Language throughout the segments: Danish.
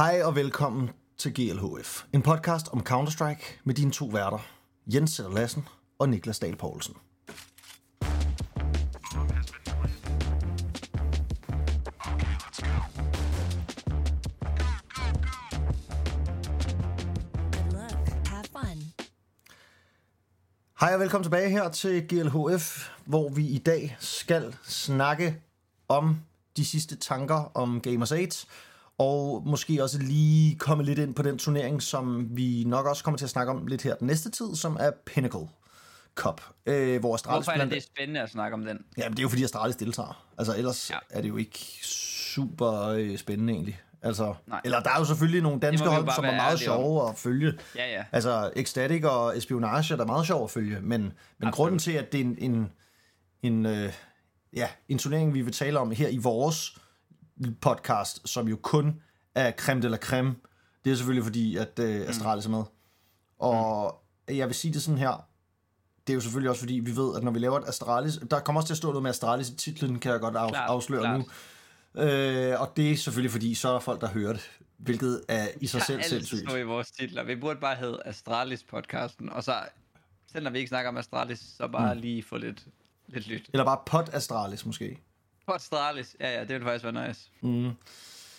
Hej og velkommen til GLHF, en podcast om Counter-Strike med dine to værter, Jens Sætter Lassen og Niklas Dahl Poulsen. Hej og velkommen tilbage her til GLHF, hvor vi i dag skal snakke om de sidste tanker om Gamers 8, og måske også lige komme lidt ind på den turnering, som vi nok også kommer til at snakke om lidt her den næste tid, som er Pinnacle Cup, øh, hvor Astralis Hvorfor er det, det er spændende at snakke om den? Jamen, det er jo fordi Astralis deltager. Altså, ellers ja. Er det jo ikke super øh, spændende egentlig. Altså, Nej. eller der er jo selvfølgelig nogle danske hold, som er meget sjove at følge. Ja, ja. Altså, Ecstatic og Espionage er der meget sjov at følge, men, men Absolut. grunden til, at det er en, en, en, øh, ja, en turnering, vi vil tale om her i vores podcast, som jo kun er creme de la creme, det er selvfølgelig fordi, at øh, Astralis er med. Og jeg vil sige det sådan her, det er jo selvfølgelig også fordi, vi ved, at når vi laver et Astralis, der kommer også til at stå noget med Astralis i titlen, kan jeg godt af, Klart, afsløre klart. nu. Øh, og det er selvfølgelig fordi, så er der folk, der hører det, hvilket er i sig selv sindssygt. stå i vores titler. Vi burde bare hedde Astralis-podcasten, og så, selv når vi ikke snakker om Astralis, så bare mm. lige få lidt, lidt lyt. Eller bare Pod Astralis måske. På Astralis, ja ja, det ville faktisk være nice.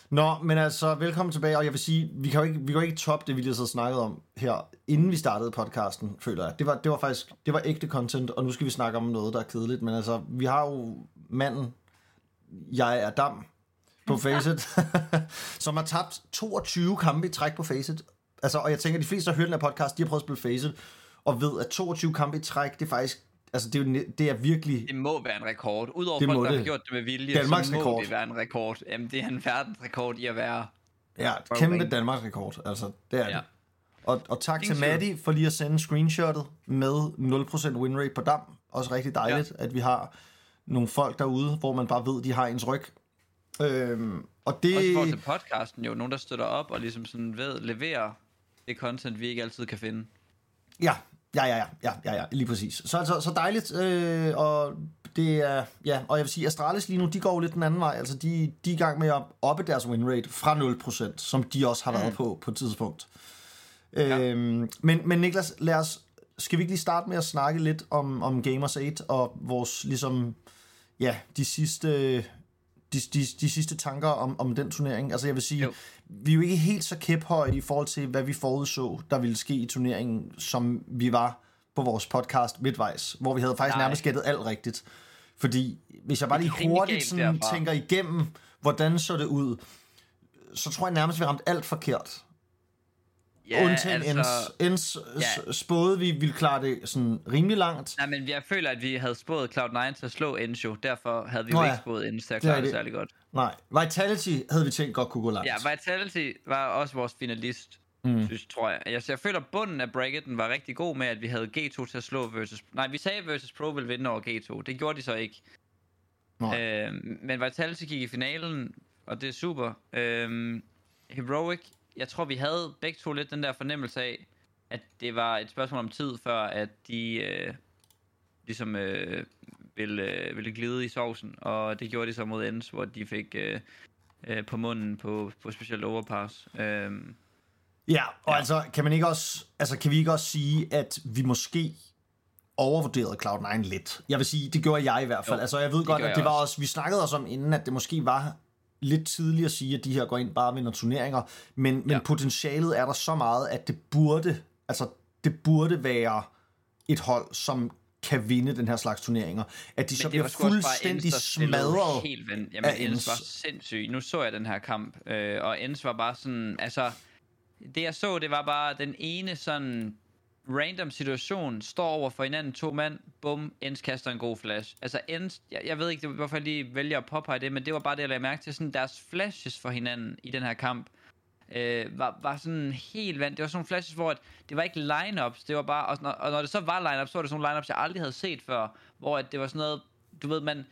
Nå, men altså, velkommen tilbage, og jeg vil sige, vi kan jo ikke, vi kan jo ikke toppe det, vi lige så snakket om her, inden vi startede podcasten, føler jeg. Det var, det var faktisk, det var ægte content, og nu skal vi snakke om noget, der er kedeligt, men altså, vi har jo manden, jeg er dam, på Facet, som har tabt 22 kampe i træk på Facet. Altså, og jeg tænker, at de fleste, der hører den her podcast, de har prøvet at spille Facet, og ved, at 22 kampe i træk, det er faktisk, altså, det er, jo, det er virkelig, Det må være en rekord. Udover Det folk, der det. har gjort det med vilje, Danmarks så må rekord. det være en rekord. Jamen, det er en verdensrekord i at være... ja, kæmpe. Danmarks rekord, altså, det er Ja. det. Og, og tak til Ingen tvivl. Maddie for lige at sende screenshotet med 0% win rate på dam. Også rigtig dejligt, ja. at vi har nogle folk derude, hvor man bare ved, de har ens ryg. Øhm, og det... Også forhold til podcasten jo, nogen der støtter op og ligesom sådan ved, leverer det content, vi ikke altid kan finde. Ja, ja, ja, ja, ja, ja, ja lige præcis. Så altså, så dejligt, øh, og det er, ja, og jeg vil sige, Astralis lige nu, de går jo lidt den anden vej, altså de, de er i gang med at oppe deres win rate fra 0%, som de også har været Mm. på på et tidspunkt. Øhm, men, men Niklas, lad os, skal vi ikke lige starte med at snakke lidt om, om Gamers 8 og vores, ligesom, ja, de sidste, de, de, de sidste tanker om, om den turnering. Altså jeg vil sige, jo. Vi er jo ikke helt så kæphøje i forhold til, hvad vi forudså, der ville ske i turneringen, som vi var på vores podcast midtvejs, hvor vi havde faktisk Nej. nærmest gættet alt rigtigt. Fordi hvis jeg bare lige hurtigt sådan tænker igennem, hvordan så det ud, så tror jeg nærmest, vi ramte alt forkert. Ja, Undtagen altså, Ens. Ens ja. spåede, vi ville klare det sådan rimelig langt. Nej, men jeg føler, at vi havde spået Cloud9 til at slå Ensho. Derfor havde vi Nå jo ja. ikke spået Ends til at klare det det. særlig godt. Nej, Vitality havde vi tænkt godt kunne gå langt. Ja, Vitality var også vores finalist, mm. synes, tror jeg. jeg. Jeg føler, bunden af bracketen var rigtig god med, at vi havde G2 til at slå versus... Nej, vi sagde versus Pro ville vinde over G2. Det gjorde de så ikke. Nej. Øh, men Vitality gik i finalen, og det er super. Øh, Heroic, jeg tror, vi havde begge to lidt den der fornemmelse af, at det var et spørgsmål om tid, før at de øh, ligesom øh, ville, øh, ville glide i sovsen, og det gjorde de så mod Ends, hvor de fik øh, øh, på munden på, på specielt overpass. Øh, Ja, og ja. altså, kan man ikke også, altså, kan vi ikke også sige, at vi måske overvurderede Cloud9 lidt? Jeg vil sige, det gjorde jeg i hvert fald. Jo, altså, jeg ved godt, at det var også. også, vi snakkede også om inden, at det måske var lidt tidligt at sige, at de her går ind bare og vinder turneringer, men, men Ja. potentialet er der så meget, at det burde, altså, det burde være et hold, som kan vinde den her slags turneringer. At de så bliver fuldstændig smadret. Helt vendt. Jamen, af Ends. var sindssyg. Nu så jeg den her kamp, øh, og Ends var bare sådan, altså, det jeg så, det var bare den ene sådan random situation, står over for hinanden to mand, bum, Ends kaster en god flash. Altså Ends, jeg, jeg ved ikke, hvorfor jeg lige vælger at påpege det, men det var bare det, jeg lagde mærke til, sådan deres flashes for hinanden i den her kamp, øh, var, var sådan helt vand. Det var sådan nogle flashes, hvor at det var ikke lineups, det var bare, og når, og når det så var lineups, så var det sådan nogle lineups, jeg aldrig havde set før, hvor at det var sådan noget, du ved, man,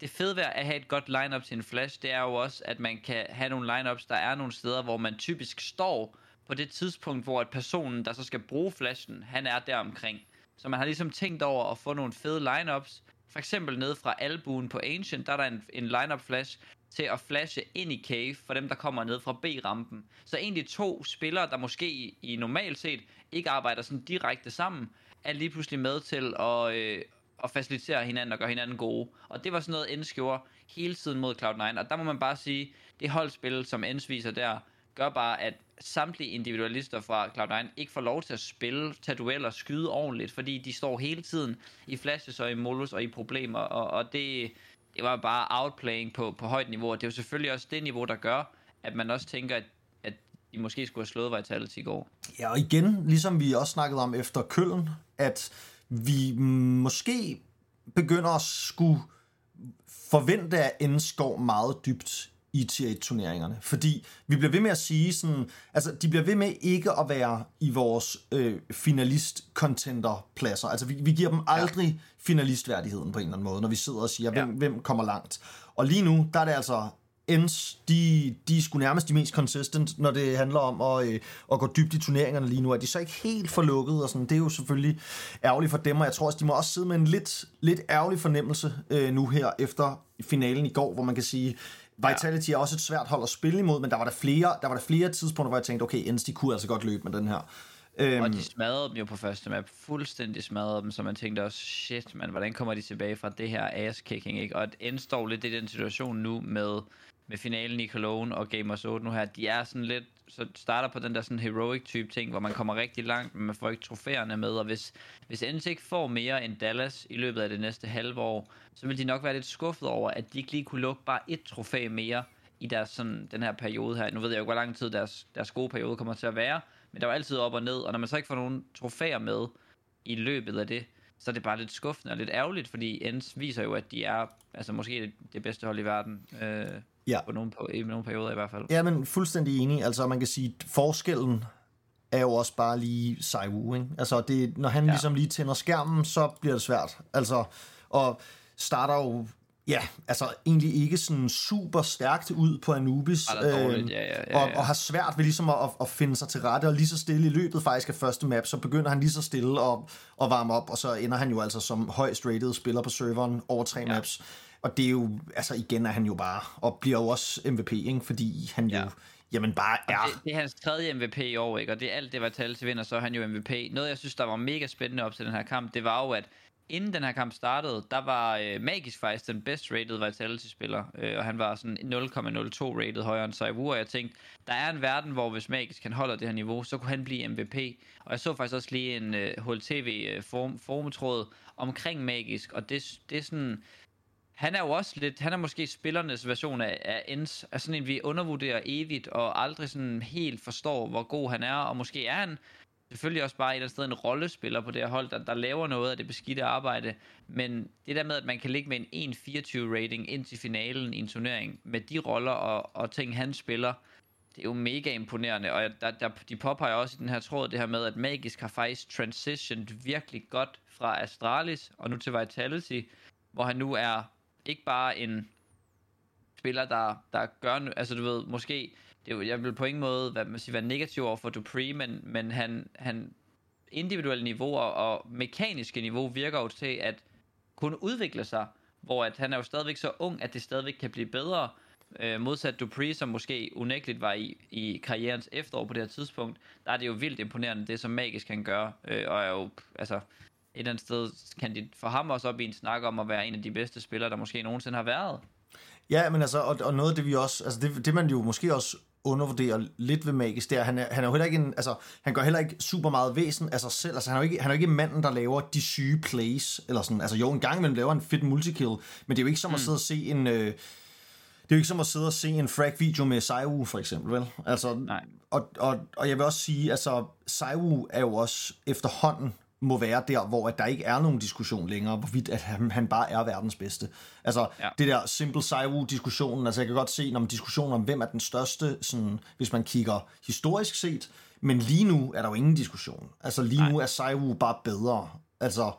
det fede ved at have et godt lineup til en flash, det er jo også, at man kan have nogle lineups, der er nogle steder, hvor man typisk står på det tidspunkt, hvor at personen, der så skal bruge flashen, han er der omkring. Så man har ligesom tænkt over at få nogle fede lineups. For eksempel ned fra albuen på Ancient, der er der en, en lineup flash, til at flashe ind i cave for dem, der kommer ned fra B-rampen. Så egentlig to spillere, der måske i, i normalt set ikke arbejder sådan direkte sammen, er lige pludselig med til at, øh, at facilitere hinanden og gøre hinanden gode. Og det var sådan noget, Ends gjorde hele tiden mod Cloud9. Og der må man bare sige, det holdspil, som Ends viser der, gør bare, at samtlige individualister fra Cloud9 ikke får lov til at spille, tage dueller, skyde ordentligt, fordi de står hele tiden i flashes og i molus og i problemer, og, og det, det var bare outplaying på, på højt niveau, og det er jo selvfølgelig også det niveau, der gør, at man også tænker, at, at de måske skulle have slået Vitality i går. Ja, og igen, ligesom vi også snakkede om efter Køln, at vi måske begynder at skulle forvente, at Ends meget dybt 1-turneringerne. Fordi vi bliver ved med at sige sådan, altså de bliver ved med ikke at være i vores øh, finalist-contender-pladser. Altså vi, vi giver dem aldrig ja. finalistværdigheden på en eller anden måde, når vi sidder og siger, hvem, ja. hvem kommer langt. Og lige nu, der er det altså ends, de, de er sgu nærmest de mest consistent, når det handler om at, øh, at gå dybt i turneringerne lige nu. Er de så ikke helt forlukket, og sådan, det er jo selvfølgelig ærgerligt for dem, og jeg tror også, de må også sidde med en lidt, lidt ærgerlig fornemmelse øh, nu her efter finalen i går, hvor man kan sige, Vitality er også et svært hold at spille imod, men der var der flere, der var der flere tidspunkter, hvor jeg tænkte, okay, Ends, de kunne altså godt løbe med den her. Øhm, og de smadrede dem jo på første map, fuldstændig smadrede dem, så man tænkte også, shit, man, hvordan kommer de tilbage fra det her ass-kicking, ikke? Og at Ends står lidt i den situation nu med, med finalen i Cologne og Gamers 8 nu her, de er sådan lidt, så starter på den der sådan heroic type ting, hvor man kommer rigtig langt, men man får ikke trofæerne med, og hvis, hvis Ends ikke får mere end Dallas i løbet af det næste halve år, så vil de nok være lidt skuffet over, at de ikke lige kunne lukke bare et trofæ mere i deres, sådan, den her periode her. Nu ved jeg jo ikke, hvor lang tid deres, deres gode periode kommer til at være, men der var altid op og ned, og når man så ikke får nogen trofæer med i løbet af det, så er det bare lidt skuffende og lidt ærgerligt, fordi Ends viser jo, at de er altså måske det, det bedste hold i verden. Øh, ja. på nogle, i nogle perioder i hvert fald. Ja, men fuldstændig enig. Altså man kan sige, forskellen er jo også bare lige Saiwu, ikke? Altså det, når han ja. ligesom lige tænder skærmen, så bliver det svært. Altså, og starter jo Ja, altså egentlig ikke sådan super stærkt ud på Anubis, øh, ja, ja, ja, ja. Og, og har svært ved ligesom at, at finde sig til rette, og lige så stille i løbet faktisk af første map, så begynder han lige så stille at, at varme op, og så ender han jo altså som højst rated spiller på serveren over tre ja. maps. Og det er jo, altså igen er han jo bare, og bliver jo også MVP, ikke? fordi han ja. jo, jamen bare er... det, det er hans tredje MVP i år, ikke? og det er alt det, var talt til vinder, så er han jo MVP. Noget, jeg synes, der var mega spændende op til den her kamp, det var jo, at inden den her kamp startede, der var øh, Magisk faktisk den best rated Vitality-spiller, øh, og han var sådan 0,02 rated højere end Saivu, og jeg tænkte, der er en verden, hvor hvis Magisk kan holde det her niveau, så kunne han blive MVP. Og jeg så faktisk også lige en øh, HLTV-forumtråd øh, omkring Magisk, og det, det er sådan han er jo også lidt, han er måske spillernes version af, af Ends, er sådan en, vi undervurderer evigt, og aldrig sådan helt forstår, hvor god han er, og måske er han selvfølgelig også bare et eller andet sted en rollespiller på det her hold, der, der laver noget af det beskidte arbejde, men det der med, at man kan ligge med en 1.24 rating ind til finalen i en turnering, med de roller og, og ting, han spiller, det er jo mega imponerende, og der, der, de påpeger også i den her tråd det her med, at Magisk har faktisk transitioned virkelig godt fra Astralis og nu til Vitality, hvor han nu er ikke bare en spiller, der, der gør, altså du ved, måske, det er jo, jeg vil på ingen måde hvad man siger, være negativ over for Dupree, men, men han, han individuelle niveauer og mekaniske niveau virker jo til at kunne udvikle sig, hvor at han er jo stadigvæk så ung, at det stadigvæk kan blive bedre, øh, modsat Dupree, som måske unægteligt var i, i karrierens efterår på det her tidspunkt, der er det jo vildt imponerende, det som magisk kan gøre, øh, og er jo, altså, et eller andet sted kan de få ham også op i en snak om at være en af de bedste spillere, der måske nogensinde har været. Ja, men altså, og, og noget af det vi også, altså det, det man jo måske også undervurderer lidt ved Magis, det er, han er, han er jo heller ikke en, altså, han gør heller ikke super meget væsen af sig selv, altså han er jo ikke, han er jo ikke manden, der laver de syge plays, eller sådan, altså jo, en gang imellem laver en fedt multikill, men det er jo ikke som mm. at sidde og se en, øh, det er jo ikke som at sidde og se en frag-video med Saiwu, for eksempel, vel? Altså, Nej. Og, og, og jeg vil også sige, altså, Saiwu er jo også efterhånden må være der, hvor at der ikke er nogen diskussion længere, hvorvidt at han, han bare er verdens bedste. Altså, ja. det der simple Saiwu-diskussionen, altså jeg kan godt se, når man diskussioner om, hvem er den største, sådan, hvis man kigger historisk set, men lige nu er der jo ingen diskussion. Altså lige Nej. nu er Saiwu bare bedre. Altså,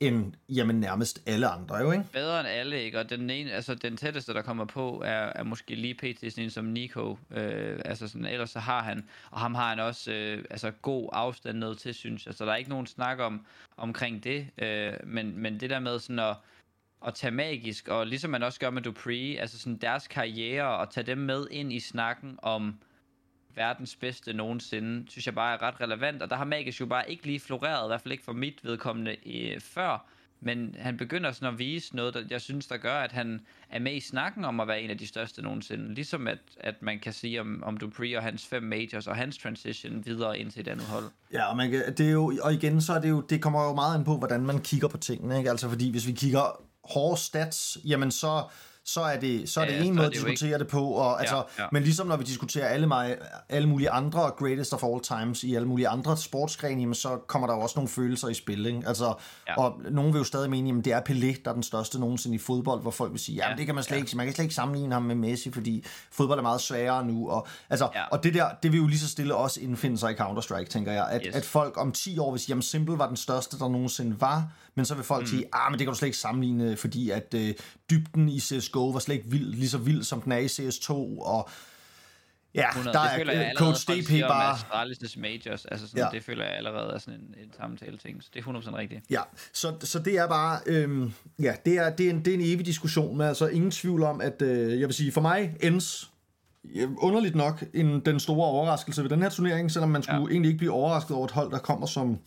end jamen, nærmest alle andre, jo, ikke? Bedre end alle, ikke? Og den, ene, altså, den tætteste, der kommer på, er, er måske lige pt. sådan en som Nico. Øh, altså sådan, ellers så har han, og ham har han også øh, altså, god afstand ned til, synes jeg. Så der er ikke nogen snak om, omkring det. Øh, men, men det der med sådan at at tage magisk, og ligesom man også gør med Dupree, altså sådan deres karriere, og tage dem med ind i snakken om verdens bedste nogensinde, synes jeg bare er ret relevant, og der har Magisk jo bare ikke lige floreret, i hvert fald ikke for mit vedkommende øh, før, men han begynder sådan at vise noget, der jeg synes, der gør, at han er med i snakken om at være en af de største nogensinde. Ligesom at, at man kan sige om, om Dupree og hans fem majors og hans transition videre ind til et andet hold. Ja, og, man kan, det er jo, og igen, så er det jo, det kommer jo meget ind på, hvordan man kigger på tingene, ikke? Altså fordi hvis vi kigger hårde stats, jamen så, så er det, så er det Ja, en måde at diskutere det på, og, altså, ja. men ligesom når vi diskuterer alle, mig, alle mulige andre greatest of all times i alle mulige andre sportsgrene, jamen, så kommer der jo også nogle følelser i spil. Ikke? Altså, Ja. Og nogen vil jo stadig mene, at det er Pelé, der er den største nogensinde i fodbold, hvor folk vil sige, ja, Ja, det kan man slet ja. ikke, man kan slet ikke sammenligne ham med Messi, fordi fodbold er meget sværere nu. Og, altså, Ja. og det der, det vil jo lige så stille også indfinde sig i Counter-Strike, tænker jeg, at, Yes. at folk om 10 år vil sige, jamen Simple var den største, der nogensinde var, men så vil folk mm. sige, ah, men det kan du slet ikke sammenligne, fordi at øh, dybden i CSGO var slet ikke vild, lige så vild, som den er i CS2, og ja, 100. der det er føler jeg øh, allerede, Coach DP bare... Astralis' majors, altså sådan, Ja. det føler jeg allerede er sådan en, en samtale ting, så det er 100% rigtigt. Ja, så, så det er bare, øhm, ja, det er, det, er en, det er en evig diskussion, men altså ingen tvivl om, at øh, jeg vil sige, for mig ends underligt nok en, den store overraskelse ved den her turnering, selvom man skulle. Ja. egentlig ikke blive overrasket over et hold, der kommer som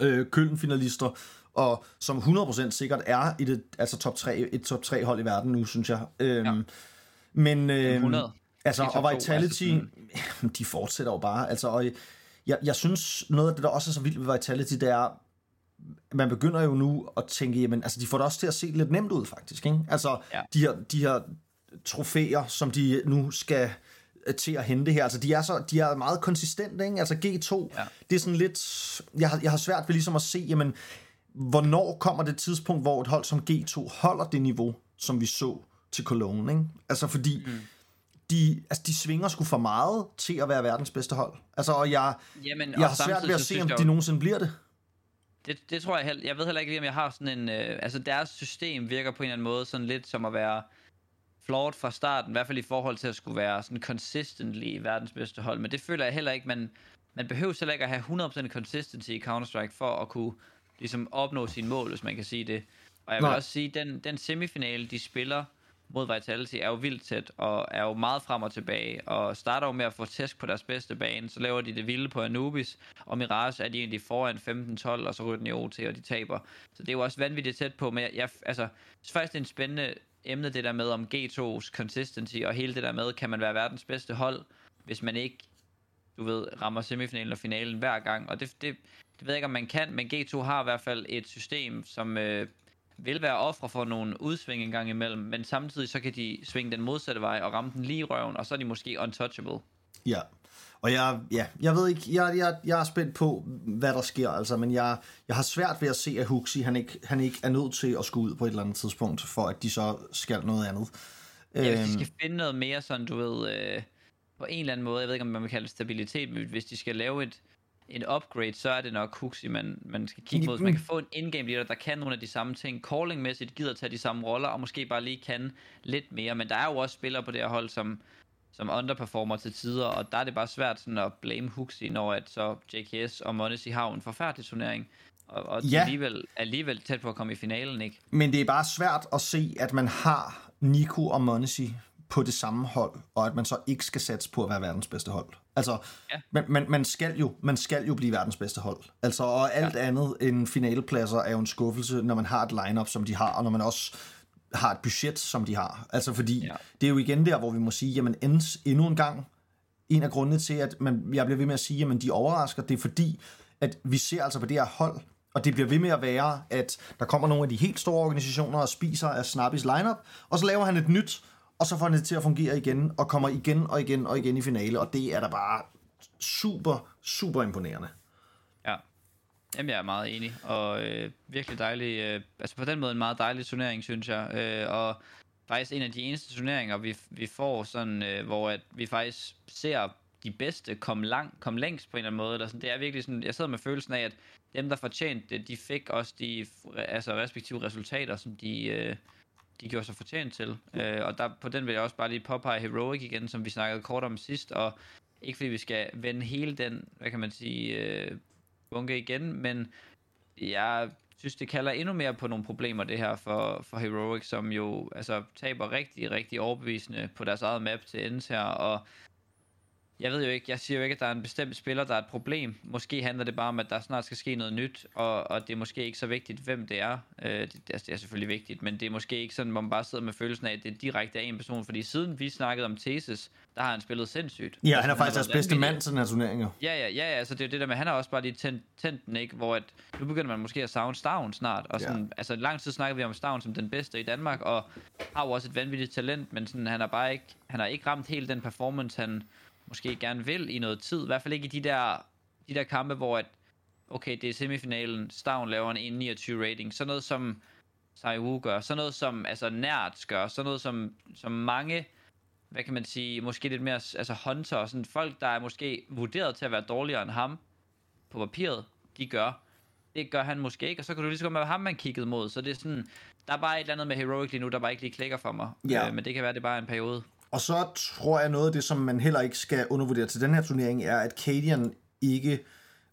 øh, Køln-finalister, og som 100% sikkert er i det, altså top 3, et top 3 hold i verden nu, synes jeg. Øhm, ja. Men, øh, 100. altså, og to, Vitality, altså de fortsætter jo bare, altså, og jeg, jeg synes, noget af det, der også er så vildt ved Vitality, det er, man begynder jo nu at tænke, jamen, altså, de får det også til at se lidt nemt ud, faktisk, ikke? Altså, ja. De, her, de her trofæer, som de nu skal øh, til at hente her, altså, de er, så, de er meget konsistente, ikke? Altså, G2, ja. Ja. det er sådan lidt, jeg har, jeg har svært ved ligesom at se, jamen, hvornår kommer det tidspunkt, hvor et hold som G2 holder det niveau, som vi så til Cologne, ikke? Altså, fordi mm. de, altså, de svinger sgu for meget til at være verdens bedste hold. Altså, og jeg, Jamen, jeg og har svært ved at se, om jeg de nogensinde bliver det. Det, det tror jeg heller, jeg ved heller ikke lige, om jeg har sådan en, øh, altså deres system virker på en eller anden måde sådan lidt som at være flawed fra starten, i hvert fald i forhold til at skulle være sådan consistently verdens bedste hold, men det føler jeg heller ikke, man, man behøver heller ikke at have 100% consistency i Counter-Strike for at kunne ligesom opnå sine mål, hvis man kan sige det. Og jeg vil Nej. også sige, den, den semifinale, de spiller mod Vitality, er jo vildt tæt, og er jo meget frem og tilbage, og starter jo med at få tæsk på deres bedste bane, så laver de det vilde på Anubis, og Mirage er de egentlig foran 15-12, og så ryger den i OT, og de taber. Så det er jo også vanvittigt tæt på, men jeg, jeg altså, faktisk, det er en spændende emne, det der med om G2's consistency, og hele det der med, kan man være verdens bedste hold, hvis man ikke, du ved, rammer semifinalen og finalen hver gang, og det, det, det ved jeg ikke, om man kan, men G2 har i hvert fald et system, som øh, vil være ofre for nogle udsving en gang imellem, men samtidig så kan de svinge den modsatte vej og ramme den lige i røven, og så er de måske untouchable. Ja. Og jeg, ja, jeg ved ikke, jeg, jeg, jeg er spændt på, hvad der sker, altså, men jeg, jeg har svært ved at se, at Huxi, han ikke, han ikke er nødt til at skulle ud på et eller andet tidspunkt, for at de så skal noget andet. Ja, hvis de Øhm, skal finde noget mere sådan, du ved, øh, på en eller anden måde, jeg ved ikke, om man vil kalde det stabilitet, men hvis de skal lave et, et upgrade, så er det nok Huxi, man, man skal kigge mod. Så man kan få en in-game leader, der kan nogle af de samme ting. Calling-mæssigt gider tage de samme roller, og måske bare lige kan lidt mere. Men der er jo også spillere på det her hold, som, som underperformer til tider, og der er det bare svært sådan at blame Huxi, når at så JKS og Monesi har en forfærdelig turnering. Og, og Ja. alligevel, alligevel tæt på at komme i finalen, ikke? Men det er bare svært at se, at man har Nico og Monesi på det samme hold, og at man så ikke skal satse på at være verdens bedste hold. Altså, Ja. man, man, man, skal jo, man skal jo blive verdens bedste hold. Altså, og alt ja. andet end finalepladser er jo en skuffelse, når man har et lineup som de har, og når man også har et budget, som de har. Altså, fordi ja. Det er jo igen der, hvor vi må sige, jamen ends endnu en gang, en af grundene til, at man, jeg bliver ved med at sige, at de overrasker, det er fordi, at vi ser altså på det her hold, og det bliver ved med at være, at der kommer nogle af de helt store organisationer og spiser af Snappis lineup, og så laver han et nyt, og så får han det til at fungere igen, og kommer igen og igen og igen i finale, og det er da bare super, super imponerende. Ja. Jamen, jeg er meget enig, og øh, virkelig dejlig, øh, altså på den måde en meget dejlig turnering, synes jeg, øh, og faktisk en af de eneste turneringer, vi, vi får sådan, øh, hvor at vi faktisk ser de bedste komme lang, komme længst på en eller anden måde, eller sådan, det er virkelig sådan, jeg sidder med følelsen af, at dem, der fortjente det, de fik også de altså, respektive resultater, som de, øh, de gjorde sig fortjent til. Øh, og der, på den vil jeg også bare lige påpege Heroic igen, som vi snakkede kort om sidst, og ikke fordi vi skal vende hele den, hvad kan man sige, øh, bunke igen, men jeg synes, det kalder endnu mere på nogle problemer, det her for, for Heroic, som jo altså, taber rigtig, rigtig overbevisende på deres eget map til ends her, og jeg ved jo ikke, jeg siger jo ikke, at der er en bestemt spiller, der er et problem. Måske handler det bare om, at der snart skal ske noget nyt, og, og det er måske ikke så vigtigt, hvem det er. Øh, det, altså, det er selvfølgelig vigtigt, men det er måske ikke sådan, hvor man bare sidder med følelsen af, at det direkte er en person. Fordi siden vi snakkede om Thesis, der har han spillet sindssygt. Ja, altså, han er faktisk deres bedste mand til den her turnering. Ja, ja, ja, ja, altså det er jo det der med, han har også bare lige tændt, tændt den, ikke? Hvor at, nu begynder man måske at savne Stavn snart, og sådan, Ja. altså lang tid snakker vi om Stavn som den bedste i Danmark, og har jo også et vanvittigt talent, men sådan, han har bare ikke, han har ikke ramt helt den performance, han måske gerne vil i noget tid, i hvert fald ikke i de der, de der kampe, hvor at, okay, det er semifinalen, Stavn laver en 1.29 rating, sådan noget som Saiwu gør, sådan noget som, altså Nert gør, sådan noget som, som mange, hvad kan man sige, måske lidt mere, altså Hunter, og sådan folk, der er måske vurderet til at være dårligere end ham på papiret, de gør. Det gør han måske ikke, og så kan du lige så godt med ham, man kiggede mod. Så det er sådan, der er bare et eller andet med Heroic lige nu, der bare ikke lige klikker for mig. Ja. Øh, men det kan være, det er bare en periode. Og så tror jeg noget af det, som man heller ikke skal undervurdere til den her turnering, er, at Cadian ikke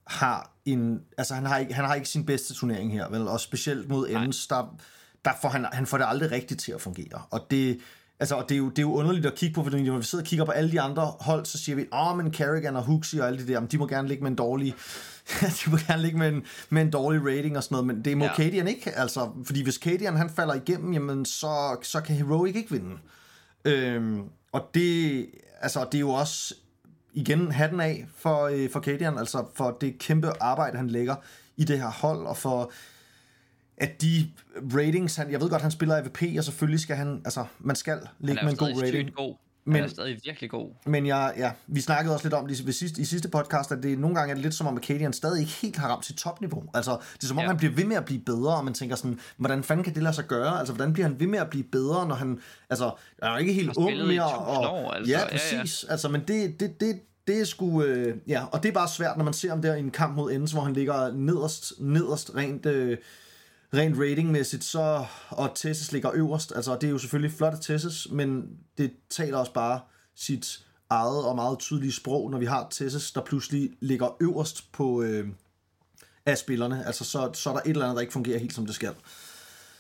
har en... Altså, han har ikke, han har ikke sin bedste turnering her, vel? Og specielt mod Ends, der, der får han, han får det aldrig rigtigt til at fungere. Og det... Altså, og det er, jo, det er jo underligt at kigge på, fordi når vi sidder og kigger på alle de andre hold, så siger vi, åh, oh, men Carrigan og Huxley og alle de der, de må gerne ligge med en dårlig, de må gerne ligge med en, med en dårlig rating og sådan noget, men det må. Ja. Cadian ikke, altså, fordi hvis Cadian han falder igennem, jamen, så, så kan Heroic ikke vinde. Øhm, og det, altså, det er jo også igen hatten af for, øh, for Cadian, altså for det kæmpe arbejde, han lægger i det her hold, og for at de ratings, han, jeg ved godt, han spiller AVP, og selvfølgelig skal han, altså, man skal ligge med en god rating. god. Men- er stadig virkelig god. Men jeg, ja, vi snakkede også lidt om det i, ved sidste, i sidste podcast, at det nogle gange er det lidt som om, at Cadian stadig ikke helt har ramt sit topniveau. Altså, det er som om, ja. Han bliver ved med at blive bedre, og man tænker sådan, hvordan fanden kan det lade sig gøre? Altså, hvordan bliver han ved med at blive bedre, når han, altså, han er jo ikke helt ung mere. og, år, altså. Ja. præcis. Ja, ja. Altså, men det, det, det, det er sgu, øh, ja, og det er bare svært, når man ser ham der i en kamp mod Ends, hvor han ligger nederst, nederst rent, øh, rent ratingmæssigt, så, og Tessis ligger øverst. Altså, det er jo selvfølgelig flotte Tessis, men det taler også bare sit eget og meget tydelige sprog, når vi har Tessis, der pludselig ligger øverst på øh, af spillerne. Altså, så, så er der et eller andet, der ikke fungerer helt, som det skal.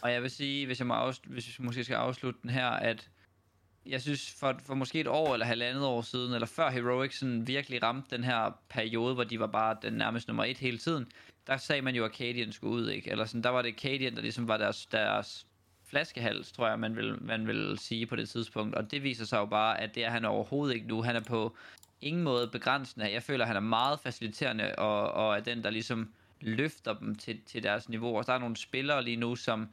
Og jeg vil sige, hvis jeg, må afslutte, hvis jeg måske skal afslutte den her, at jeg synes, for, for måske et år eller halvandet år siden, eller før Heroic sådan virkelig ramte den her periode, hvor de var bare den nærmest nummer et hele tiden, der sagde man jo, at Cadian skulle ud, ikke? Eller sådan, der var det Cadian, der ligesom var deres, deres flaskehals, tror jeg, man vil, man vil sige på det tidspunkt. Og det viser sig jo bare, at det er han overhovedet ikke nu. Han er på ingen måde begrænsende. Jeg føler, at han er meget faciliterende, og, og er den, der ligesom løfter dem til, til deres niveau. Og der er nogle spillere lige nu, som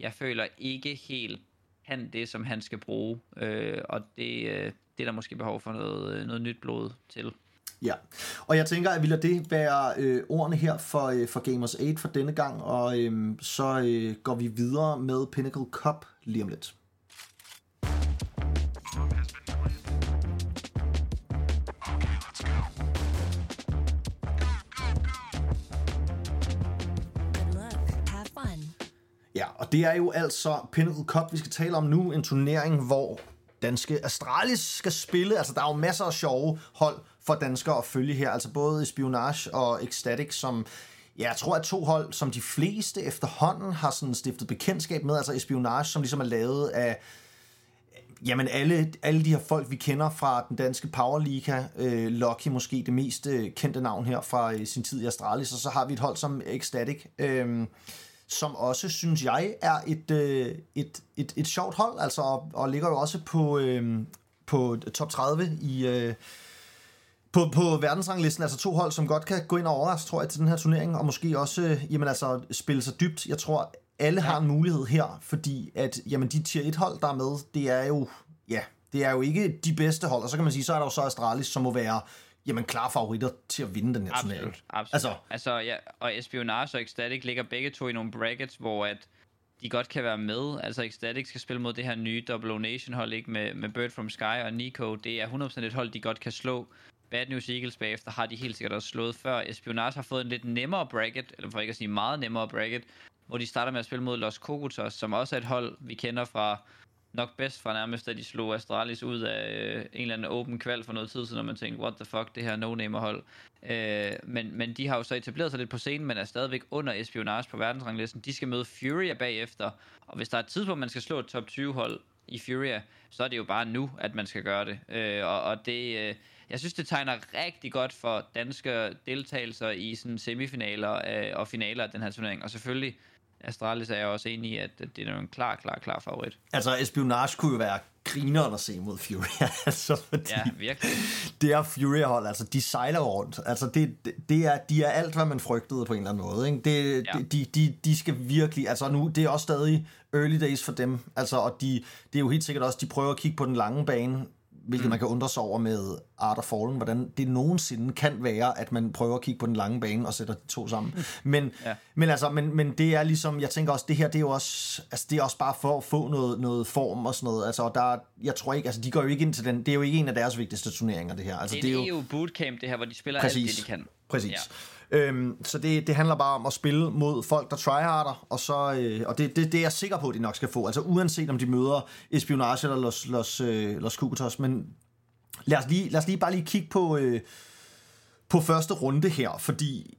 jeg føler ikke helt kan det, som han skal bruge. Øh, og det, øh, det er der måske behov for noget, noget nyt blod til. Ja, og jeg tænker, at vi lader det være øh, ordene her for, øh, for Gamers 8 for denne gang, og øh, så øh, går vi videre med Pinnacle Cup lige om lidt. Og det er jo altså Pinnacle Cup, vi skal tale om nu. En turnering, hvor danske Astralis skal spille. Altså, der er jo masser af sjove hold for danskere at følge her. Altså både Espionage og Ecstatic, som ja, jeg tror er to hold, som de fleste efterhånden har sådan stiftet bekendtskab med. Altså Espionage, som ligesom er lavet af Jamen alle, alle de her folk, vi kender fra den danske Powerliga, øh, Lucky måske det mest øh, kendte navn her fra øh, sin tid i Astralis, og så har vi et hold som Ecstatic, øh, som også, synes jeg, er et, øh, et, et, et sjovt hold, altså, og, og ligger jo også på, øh, på top 30 i... Øh, på, på verdensranglisten, altså to hold, som godt kan gå ind og overraske, tror jeg, til den her turnering, og måske også, øh, jamen altså, spille sig dybt. Jeg tror, alle ja. har en mulighed her, fordi at, jamen, de tier 1 hold, der er med, det er jo, ja, det er jo ikke de bedste hold, og så kan man sige, så er der jo så Astralis, som må være, jamen, klare favoritter til at vinde den her turnering. Absolut, absolut. Altså- Altså, ja, og Espionage og Ecstatic ligger begge to i nogle brackets, hvor at de godt kan være med. Altså Ecstatic skal spille mod det her nye Double O Nation hold, ikke? Med, med Bird from Sky og Nico. Det er 100% et hold, de godt kan slå. Bad News Eagles bagefter har de helt sikkert også slået før. Espionage har fået en lidt nemmere bracket, eller for ikke at sige meget nemmere bracket, hvor de starter med at spille mod Los Cocotos, som også er et hold, vi kender fra nok bedst fra nærmest, da de slog Astralis ud af øh, en eller anden open kval for noget tid siden, og man tænkte, what the fuck, det her no-name hold. Øh, men, men de har jo så etableret sig lidt på scenen, men er stadigvæk under espionage på verdensranglisten. De skal møde Furia bagefter, og hvis der er et tidspunkt, man skal slå et top 20 hold i Furia, så er det jo bare nu, at man skal gøre det. Øh, og, og det... Øh, jeg synes, det tegner rigtig godt for danske deltagelser i sådan semifinaler øh, og finaler af den her turnering. Og selvfølgelig, Astralis er jeg også enig i, at det er en klar, klar, klar favorit. Altså, espionage kunne jo være grineren at se mod Fury, altså, fordi Ja, virkelig. det er Fury-hold, altså, de sejler rundt. Altså, det, det- er, de er alt, hvad man frygtede på en eller anden måde, ikke? Det, ja. de, de, de skal virkelig, altså nu, det er også stadig early days for dem, altså, og de, det er jo helt sikkert også, de prøver at kigge på den lange bane, hvilket mm. man kan undre sig over med Art of Fallen, hvordan det nogensinde kan være, at man prøver at kigge på den lange bane og sætter de to sammen. Men, Ja. men, altså, men, men det er ligesom, jeg tænker også, det her, det er jo også, altså, det er også bare for at få noget, noget form og sådan noget. Altså, og der, er- jeg tror ikke, altså, de går jo ikke ind til den, det er jo ikke en af deres vigtigste turneringer, det her. Altså, Det er en EU bootcamp, det her, hvor de spiller alt Præcis. det, de kan. Præcis. Ja. Øhm, så det, det handler bare om at spille mod folk, der tryharder, og, så, øh, og det, det, det er jeg sikker på, at de nok skal få. Altså uanset om de møder Espionage eller Los, Los, øh, Los Cucutos, men lad os, lige, lad os lige bare lige kigge på, øh, på første runde her, fordi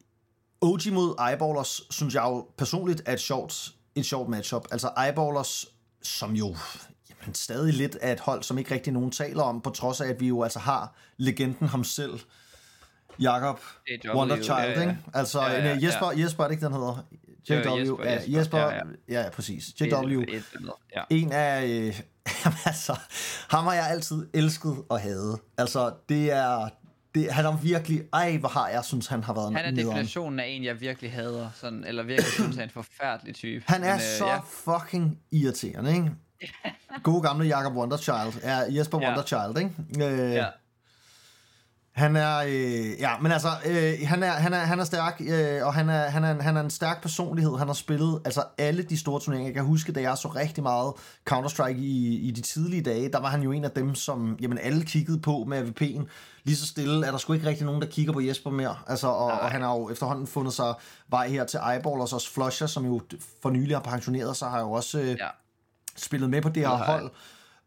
OG mod Eyeballers, synes jeg jo personligt er et sjovt, et sjovt matchup. Altså Eyeballers, som jo jamen, stadig lidt er et hold, som ikke rigtig nogen taler om, på trods af, at vi jo altså har legenden ham selv, Jakob Wonderchild, ja, ja. ikke? Altså, Ja, ja, ja, ja, Jesper. Jesper er det ikke, den hedder? JW, Jesper, ja, Jesper, Jesper, ja, ja, ja. præcis. JW, Ja. en af... Øh, altså, ham har jeg altid elsket og hadet. Altså, det er... Det, han er virkelig... Ej, hvor har jeg synes, han har været Han er nederen. definitionen af en, jeg virkelig hader, sådan, eller virkelig synes er en forfærdelig type. Han er Men, så ja. fucking irriterende, ikke? God gamle Jacob Wonderchild. Ja, Jesper Ja. Wonderchild, ikke? Øh, Ja. Han er, øh, ja, men altså, øh, han, er, han, er, han er stærk, øh, og han er, han, er, en- han er en stærk personlighed. Han har spillet altså alle de store turneringer. Jeg kan huske, da jeg så rigtig meget Counter-Strike i, i de tidlige dage, der var han jo en af dem, som jamen, alle kiggede på med AVP'en. Lige så stille er der sgu ikke rigtig nogen, der kigger på Jesper mere. Altså, og, og han har jo efterhånden fundet sig vej her til Eyeballers, også Flusher, som jo for nylig har pensioneret sig, har jo også øh, Ja. spillet med på det her jeg. hold.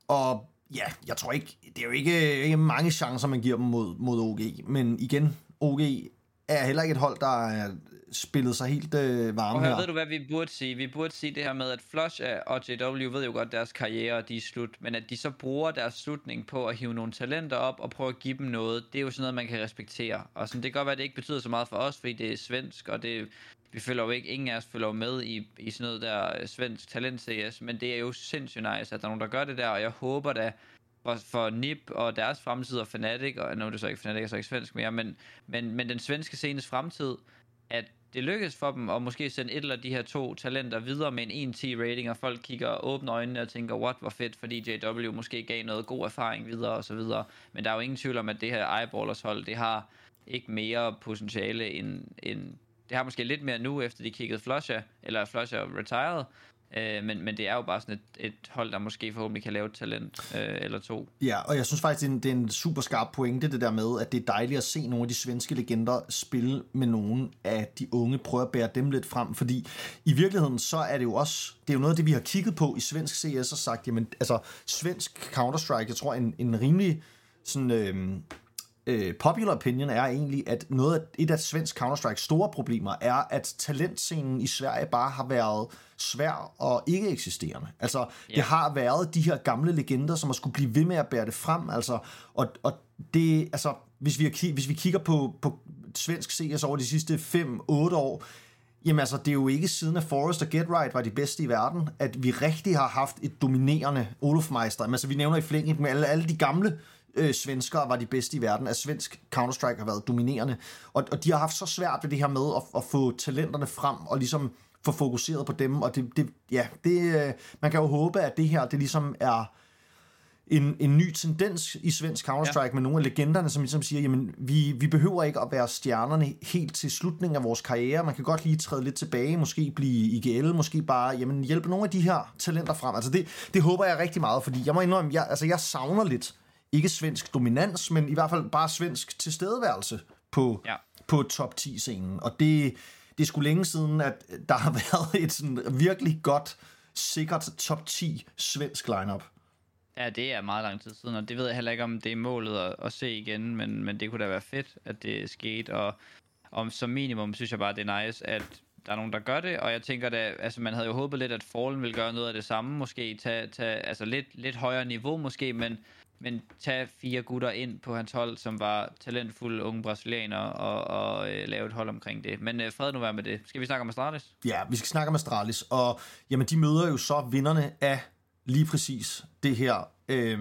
Og ja, jeg tror ikke, det er jo ikke, ikke mange chancer, man giver dem mod, mod OG. Men igen, OG er heller ikke et hold, der er spillet sig helt øh, varme Og her. ved du, hvad vi burde sige? Vi burde sige det her med, at Flush og JW ved jo godt, at deres karriere de er slut, men at de så bruger deres slutning på at hive nogle talenter op og prøve at give dem noget, det er jo sådan noget, man kan respektere. Og sådan, det kan godt være, at det ikke betyder så meget for os, fordi det er svensk, og det, vi følger jo ikke, ingen af os følger med i, i sådan noget der øh, svensk talent-CS, men det er jo sindssygt nice, at der er nogen, der gør det der, og jeg håber da, for, for NIP og deres fremtid og Fnatic, og nu er det så ikke Fnatic, er så ikke svensk mere, men, men, men den svenske scenes fremtid, at det lykkes for dem at måske sende et eller de her to talenter videre med en 1-10 rating, og folk kigger åbne øjnene og tænker, what, hvor fedt, fordi JW måske gav noget god erfaring videre og så videre. Men der er jo ingen tvivl om, at det her Eyeballers hold, det har ikke mere potentiale end, end det har måske lidt mere nu, efter de kiggede Flusher, eller Flusher retired, øh, men, men det er jo bare sådan et, et hold, der måske forhåbentlig kan lave et talent øh, eller to. Ja, og jeg synes faktisk, det er, en, det er en super skarp pointe, det der med, at det er dejligt at se nogle af de svenske legender spille med nogen af de unge, prøve at bære dem lidt frem, fordi i virkeligheden, så er det jo også, det er jo noget af det, vi har kigget på i svensk CS og sagt, jamen, altså, svensk Counter-Strike, jeg tror, en, en rimelig sådan, Øh, øh, popular opinion er egentlig, at noget af, et af svensk Counter-Strike store problemer er, at talentscenen i Sverige bare har været svær og ikke eksisterende. Altså, yeah. det har været de her gamle legender, som har skulle blive ved med at bære det frem, altså, og, og det, altså, hvis vi, hvis vi kigger på, på svensk CS over de sidste 5-8 år, Jamen altså, det er jo ikke siden at Forrest og Get Right var de bedste i verden, at vi rigtig har haft et dominerende Olof Meister. Men altså, vi nævner i flæng, med alle, alle de gamle øh, svenskere var de bedste i verden, at svensk Counter-Strike har været dominerende. Og, og de har haft så svært ved det her med at, at få talenterne frem og ligesom få fokuseret på dem. Og det, det ja, det, øh, man kan jo håbe, at det her, det ligesom er en, en ny tendens i svensk Counter-Strike ja. med nogle af legenderne, som ligesom siger, jamen, vi, vi behøver ikke at være stjernerne helt til slutningen af vores karriere. Man kan godt lige træde lidt tilbage, måske blive IGL, måske bare jamen, hjælpe nogle af de her talenter frem. Altså det, det håber jeg rigtig meget, fordi jeg må indrømme, jeg, altså jeg savner lidt, ikke svensk dominans, men i hvert fald bare svensk tilstedeværelse på, Ja. på top 10-scenen. Og det, det er sgu længe siden, at der har været et sådan virkelig godt, sikkert top 10 svensk lineup. Ja, det er meget lang tid siden, og det ved jeg heller ikke, om det er målet at, at se igen, men, men det kunne da være fedt, at det er sket, og om som minimum synes jeg bare, det er nice, at der er nogen, der gør det, og jeg tænker da, altså man havde jo håbet lidt, at Fallen ville gøre noget af det samme, måske tage, tage altså lidt, lidt højere niveau måske, men, men tage fire gutter ind på hans hold, som var talentfulde unge brasilianere, og, og øh, lave et hold omkring det. Men øh, fred nu være med det. Skal vi snakke om Astralis? Ja, vi skal snakke om Astralis, og jamen, de møder jo så vinderne af lige præcis det her, Øh,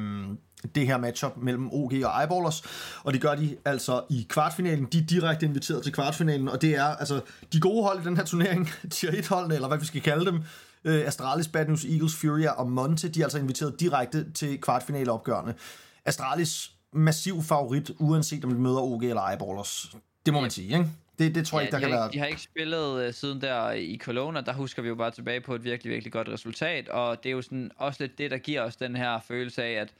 det her matchup mellem OG og Eyeballers, og det gør de altså i kvartfinalen. De er direkte inviteret til kvartfinalen, og det er altså de gode hold i den her turnering, tier 1 holdene, eller hvad vi skal kalde dem, øh, Astralis, Bad News, Eagles, Furia og Monte, de er altså inviteret direkte til kvartfinaleopgørende. Astralis massiv favorit, uanset om de møder OG eller Eyeballers. Det må man sige, ikke? Det, det tror jeg Ja, ikke, der de, kan har være... de har ikke spillet uh, siden der i Cologne, og der husker vi jo bare tilbage på et virkelig, virkelig godt resultat, og det er jo sådan også lidt det, der giver os den her følelse af, at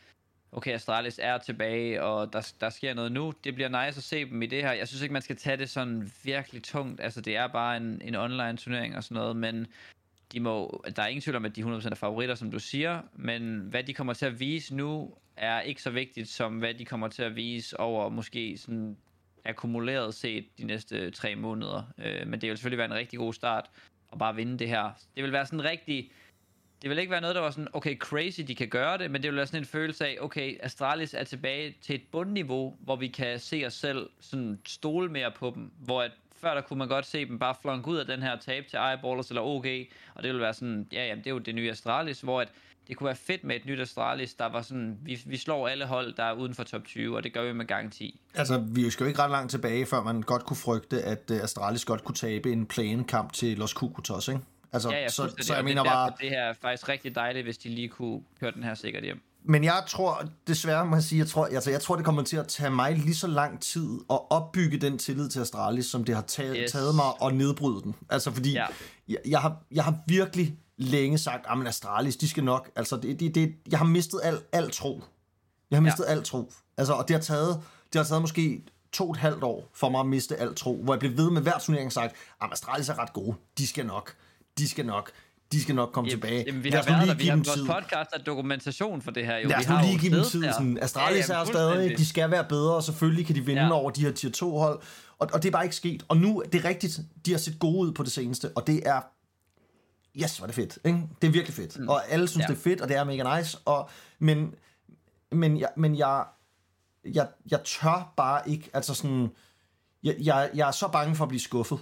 okay, Astralis er tilbage, og der, der sker noget nu. Det bliver nice at se dem i det her. Jeg synes ikke, man skal tage det sådan virkelig tungt. Altså, det er bare en, en online turnering og sådan noget, men de må, der er ingen tvivl om, at de 100% er favoritter, som du siger, men hvad de kommer til at vise nu, er ikke så vigtigt, som hvad de kommer til at vise over måske sådan akkumuleret set de næste tre måneder. Øh, men det vil selvfølgelig være en rigtig god start at bare vinde det her. Det vil være sådan rigtig... Det vil ikke være noget, der var sådan, okay, crazy, de kan gøre det, men det vil være sådan en følelse af, okay, Astralis er tilbage til et bundniveau, hvor vi kan se os selv sådan stole mere på dem, hvor at før der kunne man godt se dem bare flonk ud af den her tab til Eyeballers eller OG, og det vil være sådan, ja, jamen, det er jo det nye Astralis, hvor at det kunne være fedt med et nyt Astralis, der var sådan, vi, vi slår alle hold, der er uden for top 20, og det gør vi med garanti. Altså, vi skal jo ikke ret langt tilbage, før man godt kunne frygte, at uh, Astralis godt kunne tabe en plane-kamp til Los Cucutos, ikke? Altså, Ja, ja, så, så jeg mener er bare... det her er faktisk rigtig dejligt, hvis de lige kunne køre den her sikkert hjem. Men jeg tror, desværre må jeg sige, jeg tror, altså, jeg tror, det kommer til at tage mig lige så lang tid at opbygge den tillid til Astralis, som det har taget, yes. Taget mig at nedbryde den. Altså, fordi Ja. jeg, jeg, har, jeg har virkelig længe sagt, at Astralis, de skal nok, altså, det, det, det, jeg har mistet al, al tro. Jeg har mistet ja. al tro. Altså, og det har taget, det har taget måske to og et halvt år for mig at miste al tro, hvor jeg blev ved med hver turnering sagt, at Astralis er ret gode, de skal nok, de skal nok, de skal nok komme tilbage. Jamen, vi har været der, vi har vores podcast er dokumentation for det her. Jo. Lad os vi nu har lige give dem tid. Sådan, Astralis Ja, er ja, stadig, de skal være bedre, og selvfølgelig kan de vinde ja. Over de her tier 2 hold. Og, og det er bare ikke sket. Og nu, det er rigtigt, de har set gode ud på det seneste, og det er, yes, er det fedt. Ikke? Det er virkelig fedt. Mm. Og alle synes, Ja. det er fedt, og det er mega nice. Og, men, men, jeg, men jeg, jeg, jeg tør bare ikke, altså sådan, jeg, jeg, jeg er så bange for at blive skuffet.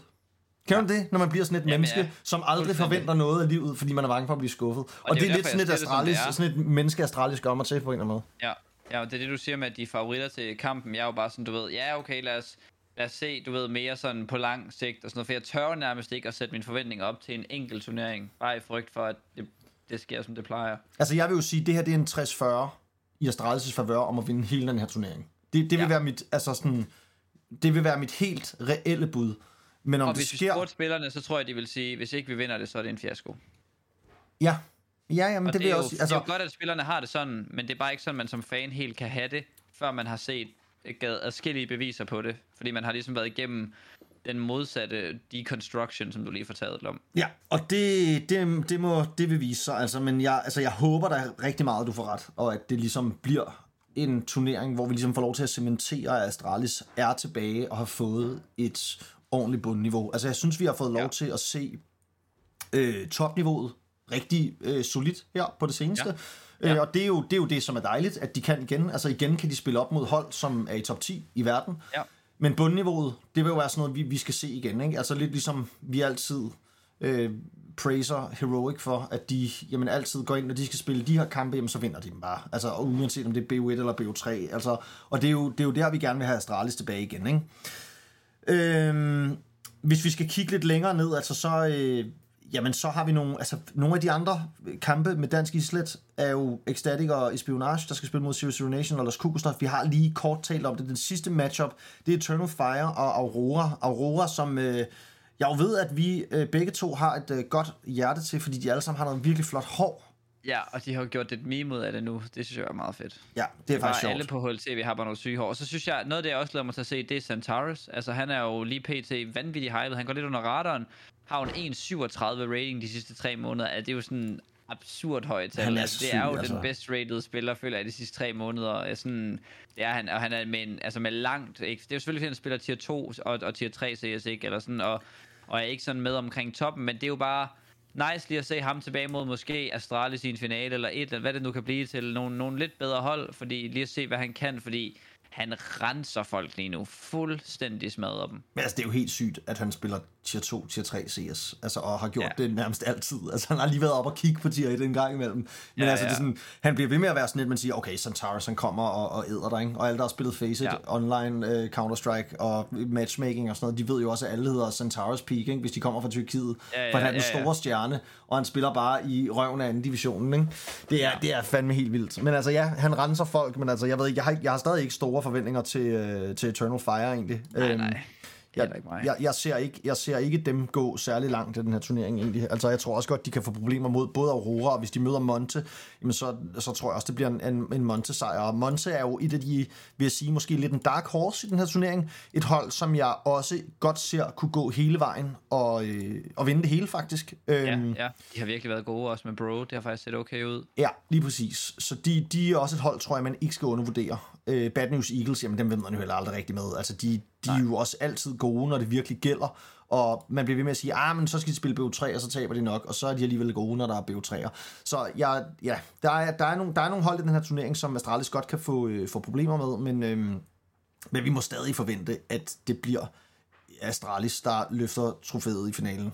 Kan du det, når man bliver sådan et Jamen, menneske, ja. som aldrig forventer noget af livet, fordi man er bange for at blive skuffet? Og, og det det, er lidt sådan et, det, det Astralis, er. sådan et menneske, Astralis gør mig til på en eller anden måde. Ja, ja det er det, du siger med, at de er favoritter til kampen. Jeg er jo bare sådan, du ved, ja, okay, lad os, lad os se, du ved, mere sådan på lang sigt og sådan noget. For jeg tør nærmest ikke at sætte mine forventninger op til en enkelt turnering. Bare i frygt for, at det, det sker, som det plejer. Altså, jeg vil jo sige, at det her det er en 60-40 i Astralis' favør om at vinde hele den her turnering. Det, det vil Ja. være mit, altså sådan, det vil være mit helt reelle bud. Men om Og det hvis vi sker... spurgte spillerne, så tror jeg, de vil sige, hvis ikke vi vinder det, så er det en fiasko. Ja, ja, jamen, Og det, det, er jo, også altså... det er jo godt, at spillerne har det sådan, men det er bare ikke sådan, man som fan helt kan have det, før man har set gad adskillige beviser på det. Fordi man har ligesom været igennem den modsatte deconstruction, som du lige fortalte om. ja, og det, det, det, må, det vil vise sig. Altså, men jeg, altså, jeg håber da rigtig meget, at du får ret, og at det ligesom bliver en turnering, hvor vi ligesom får lov til at cementere, at Astralis er tilbage og har fået et ordentligt bundniveau. Altså, jeg synes, vi har fået lov Ja. til at se øh, topniveauet rigtig øh, solidt her på det seneste. Ja. Ja. Øh, og det er, jo, det er jo det, som er dejligt, at de kan igen. Altså igen kan de spille op mod hold, som er i top 10 i verden. Ja. Men bundniveauet, det vil jo være sådan noget, vi, vi skal se igen. Ikke? Altså lidt ligesom vi altid øh, praiser Heroic for, at de jamen, altid går ind, når de skal spille de her kampe, jamen, så vinder de dem bare. Altså uanset om det er BO1 eller BO3. Altså, og det er, jo, det er jo der, vi gerne vil have Astralis tilbage igen. Ikke? Øhm, hvis vi skal kigge lidt længere ned, altså så, øh, jamen så har vi nogle, altså nogle af de andre kampe med dansk islet er jo Ecstatic og Espionage, der skal spille mod Zero Zero Nation og Los Kukusov. Vi har lige kort talt om det. Den sidste matchup, det er Eternal Fire og Aurora. Aurora, som øh, jeg jo ved, at vi øh, begge to har et øh, godt hjerte til, fordi de alle sammen har noget virkelig flot hår. Ja, og de har jo gjort et meme ud af det nu. Det synes jeg er meget fedt. Ja, det er faktisk sjovt. alle på HLTV har bare noget syge hår. Og så synes jeg, noget af det, jeg også glæder mig til at se, det er Santaris. Altså, han er jo lige pt. vanvittig hyped. Han går lidt under radaren. Har jo en 1,37 rating de sidste tre måneder. Er det er jo sådan absurd højt tal. Han er altså, det er jo altså. den bedst rated spiller, føler jeg, de sidste tre måneder. Sådan, det er han, og han er med, en, altså med langt, ikke? det er jo selvfølgelig, fordi han spiller tier 2 og, og tier 3 CS, ikke? Eller sådan, og, og er ikke sådan med omkring toppen, men det er jo bare nice lige at se ham tilbage mod måske Astralis i en finale, eller et, eller hvad det nu kan blive til, nogle, nogle lidt bedre hold, fordi lige at se, hvad han kan, fordi han renser folk lige nu, fuldstændig smadrer dem. Men altså, det er jo helt sygt, at han spiller tier 2, tier 3 CS, altså, og har gjort Ja. ja. det nærmest altid. Altså, han har lige været op og kigge på tier 1 en gang imellem. Men Ja, ja, altså, ja. Det er sådan, han bliver ved med at være sådan lidt, man siger, okay, Santaris, han kommer og, og æder dig, ikke? Og alle, der har spillet Faceit, Ja. ja. online uh, Counter-Strike og matchmaking og sådan noget, de ved jo også, at alle hedder Santaris Peak, ikke? hvis de kommer fra Tyrkiet. Ja, ja, for han er den ja, ja. store stjerne, og han spiller bare i røven af anden divisionen. Ikke? Det, er, det er fandme helt vildt. Men altså, ja, han renser folk, men altså, jeg ved ikke, jeg har, jeg har stadig ikke store forventninger til, øh, til Eternal Fire, egentlig. Nej, Øhm, nej. jeg, jeg, jeg, ser ikke, jeg ser ikke dem gå særlig langt i den her turnering egentlig. Altså jeg tror også godt, de kan få problemer mod både Aurora, og hvis de møder Monte, jamen så, så tror jeg også, det bliver en, en, en Monte-sejr. Og Monte er jo et af de, vil jeg sige, måske lidt en dark horse i den her turnering. Et hold, som jeg også godt ser kunne gå hele vejen og, øh, og vinde det hele faktisk. Ja, Øhm, ja, de har virkelig været gode også med Bro. Det har faktisk set okay ud. Ja, lige præcis. Så de, de er også et hold, tror jeg, man ikke skal undervurdere. Øh, Bad News Eagles, jamen dem ved man jo heller aldrig rigtig med. Altså, de, de er jo også altid gode, når det virkelig gælder. Og man bliver ved med at sige, ah, men så skal de spille BO3, og så taber de nok, og så er de alligevel gode, når der er BO3'er. Så jeg, ja, der er, der, er nogle, der er nogle hold i den her turnering, som Astralis godt kan få, øh, få problemer med, men, øh, men vi må stadig forvente, at det bliver Astralis, der løfter trofæet i finalen.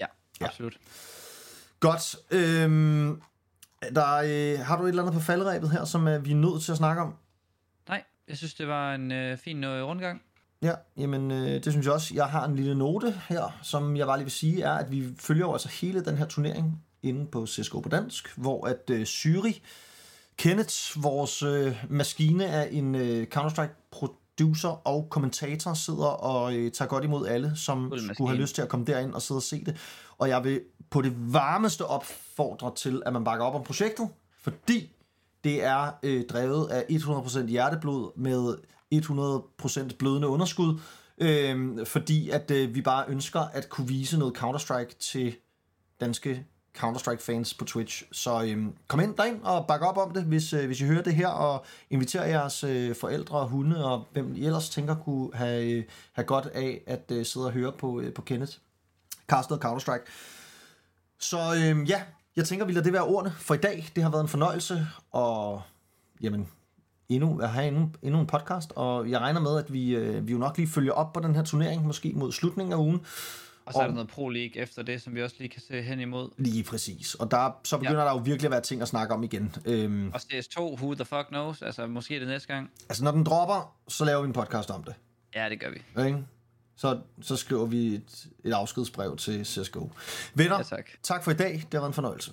Ja, absolut. Godt. Øhm, der, øh, har du et eller andet på faldrebet her, som øh, vi er nødt til at snakke om? Jeg synes, det var en øh, fin øh, rundgang. Ja, jamen øh, det synes jeg også. Jeg har en lille note her, som jeg bare lige vil sige, er, at vi følger jo altså hele den her turnering inde på CSGO på dansk, hvor at øh, Syri, Kenneth, vores øh, maskine af en øh, Counter-Strike producer og kommentator, sidder og øh, tager godt imod alle, som skulle have lyst til at komme derind og sidde og se det. Og jeg vil på det varmeste opfordre til, at man bakker op om projektet, fordi det er øh, drevet af 100% hjerteblod med 100% blødende underskud, øh, fordi at øh, vi bare ønsker at kunne vise noget Counter-Strike til danske Counter-Strike-fans på Twitch. Så øh, kom ind derind og bak op om det, hvis, øh, hvis I hører det her, og inviter jeres øh, forældre og hunde, og hvem I ellers tænker kunne have, øh, have godt af at øh, sidde og høre på, øh, på Kenneth. Castet Counter-Strike. Så øh, ja, jeg tænker, vi lader det være ordene for i dag. Det har været en fornøjelse, og jamen, endnu, at have endnu, endnu en podcast, og jeg regner med, at vi, øh, vi jo nok lige følger op på den her turnering, måske mod slutningen af ugen. Og så er der noget Pro League efter det, som vi også lige kan se hen imod. Lige præcis. Og der, så begynder ja. der jo virkelig at være ting at snakke om igen. Øhm, Og CS2, who the fuck knows? Altså, måske det næste gang. altså, når den dropper, så laver vi en podcast om det. Ja, det gør vi. Ikke? Så, så skriver vi et, et afskedsbrev til CSGO. Venner, Ja, tak. tak for i dag. Det har været en fornøjelse.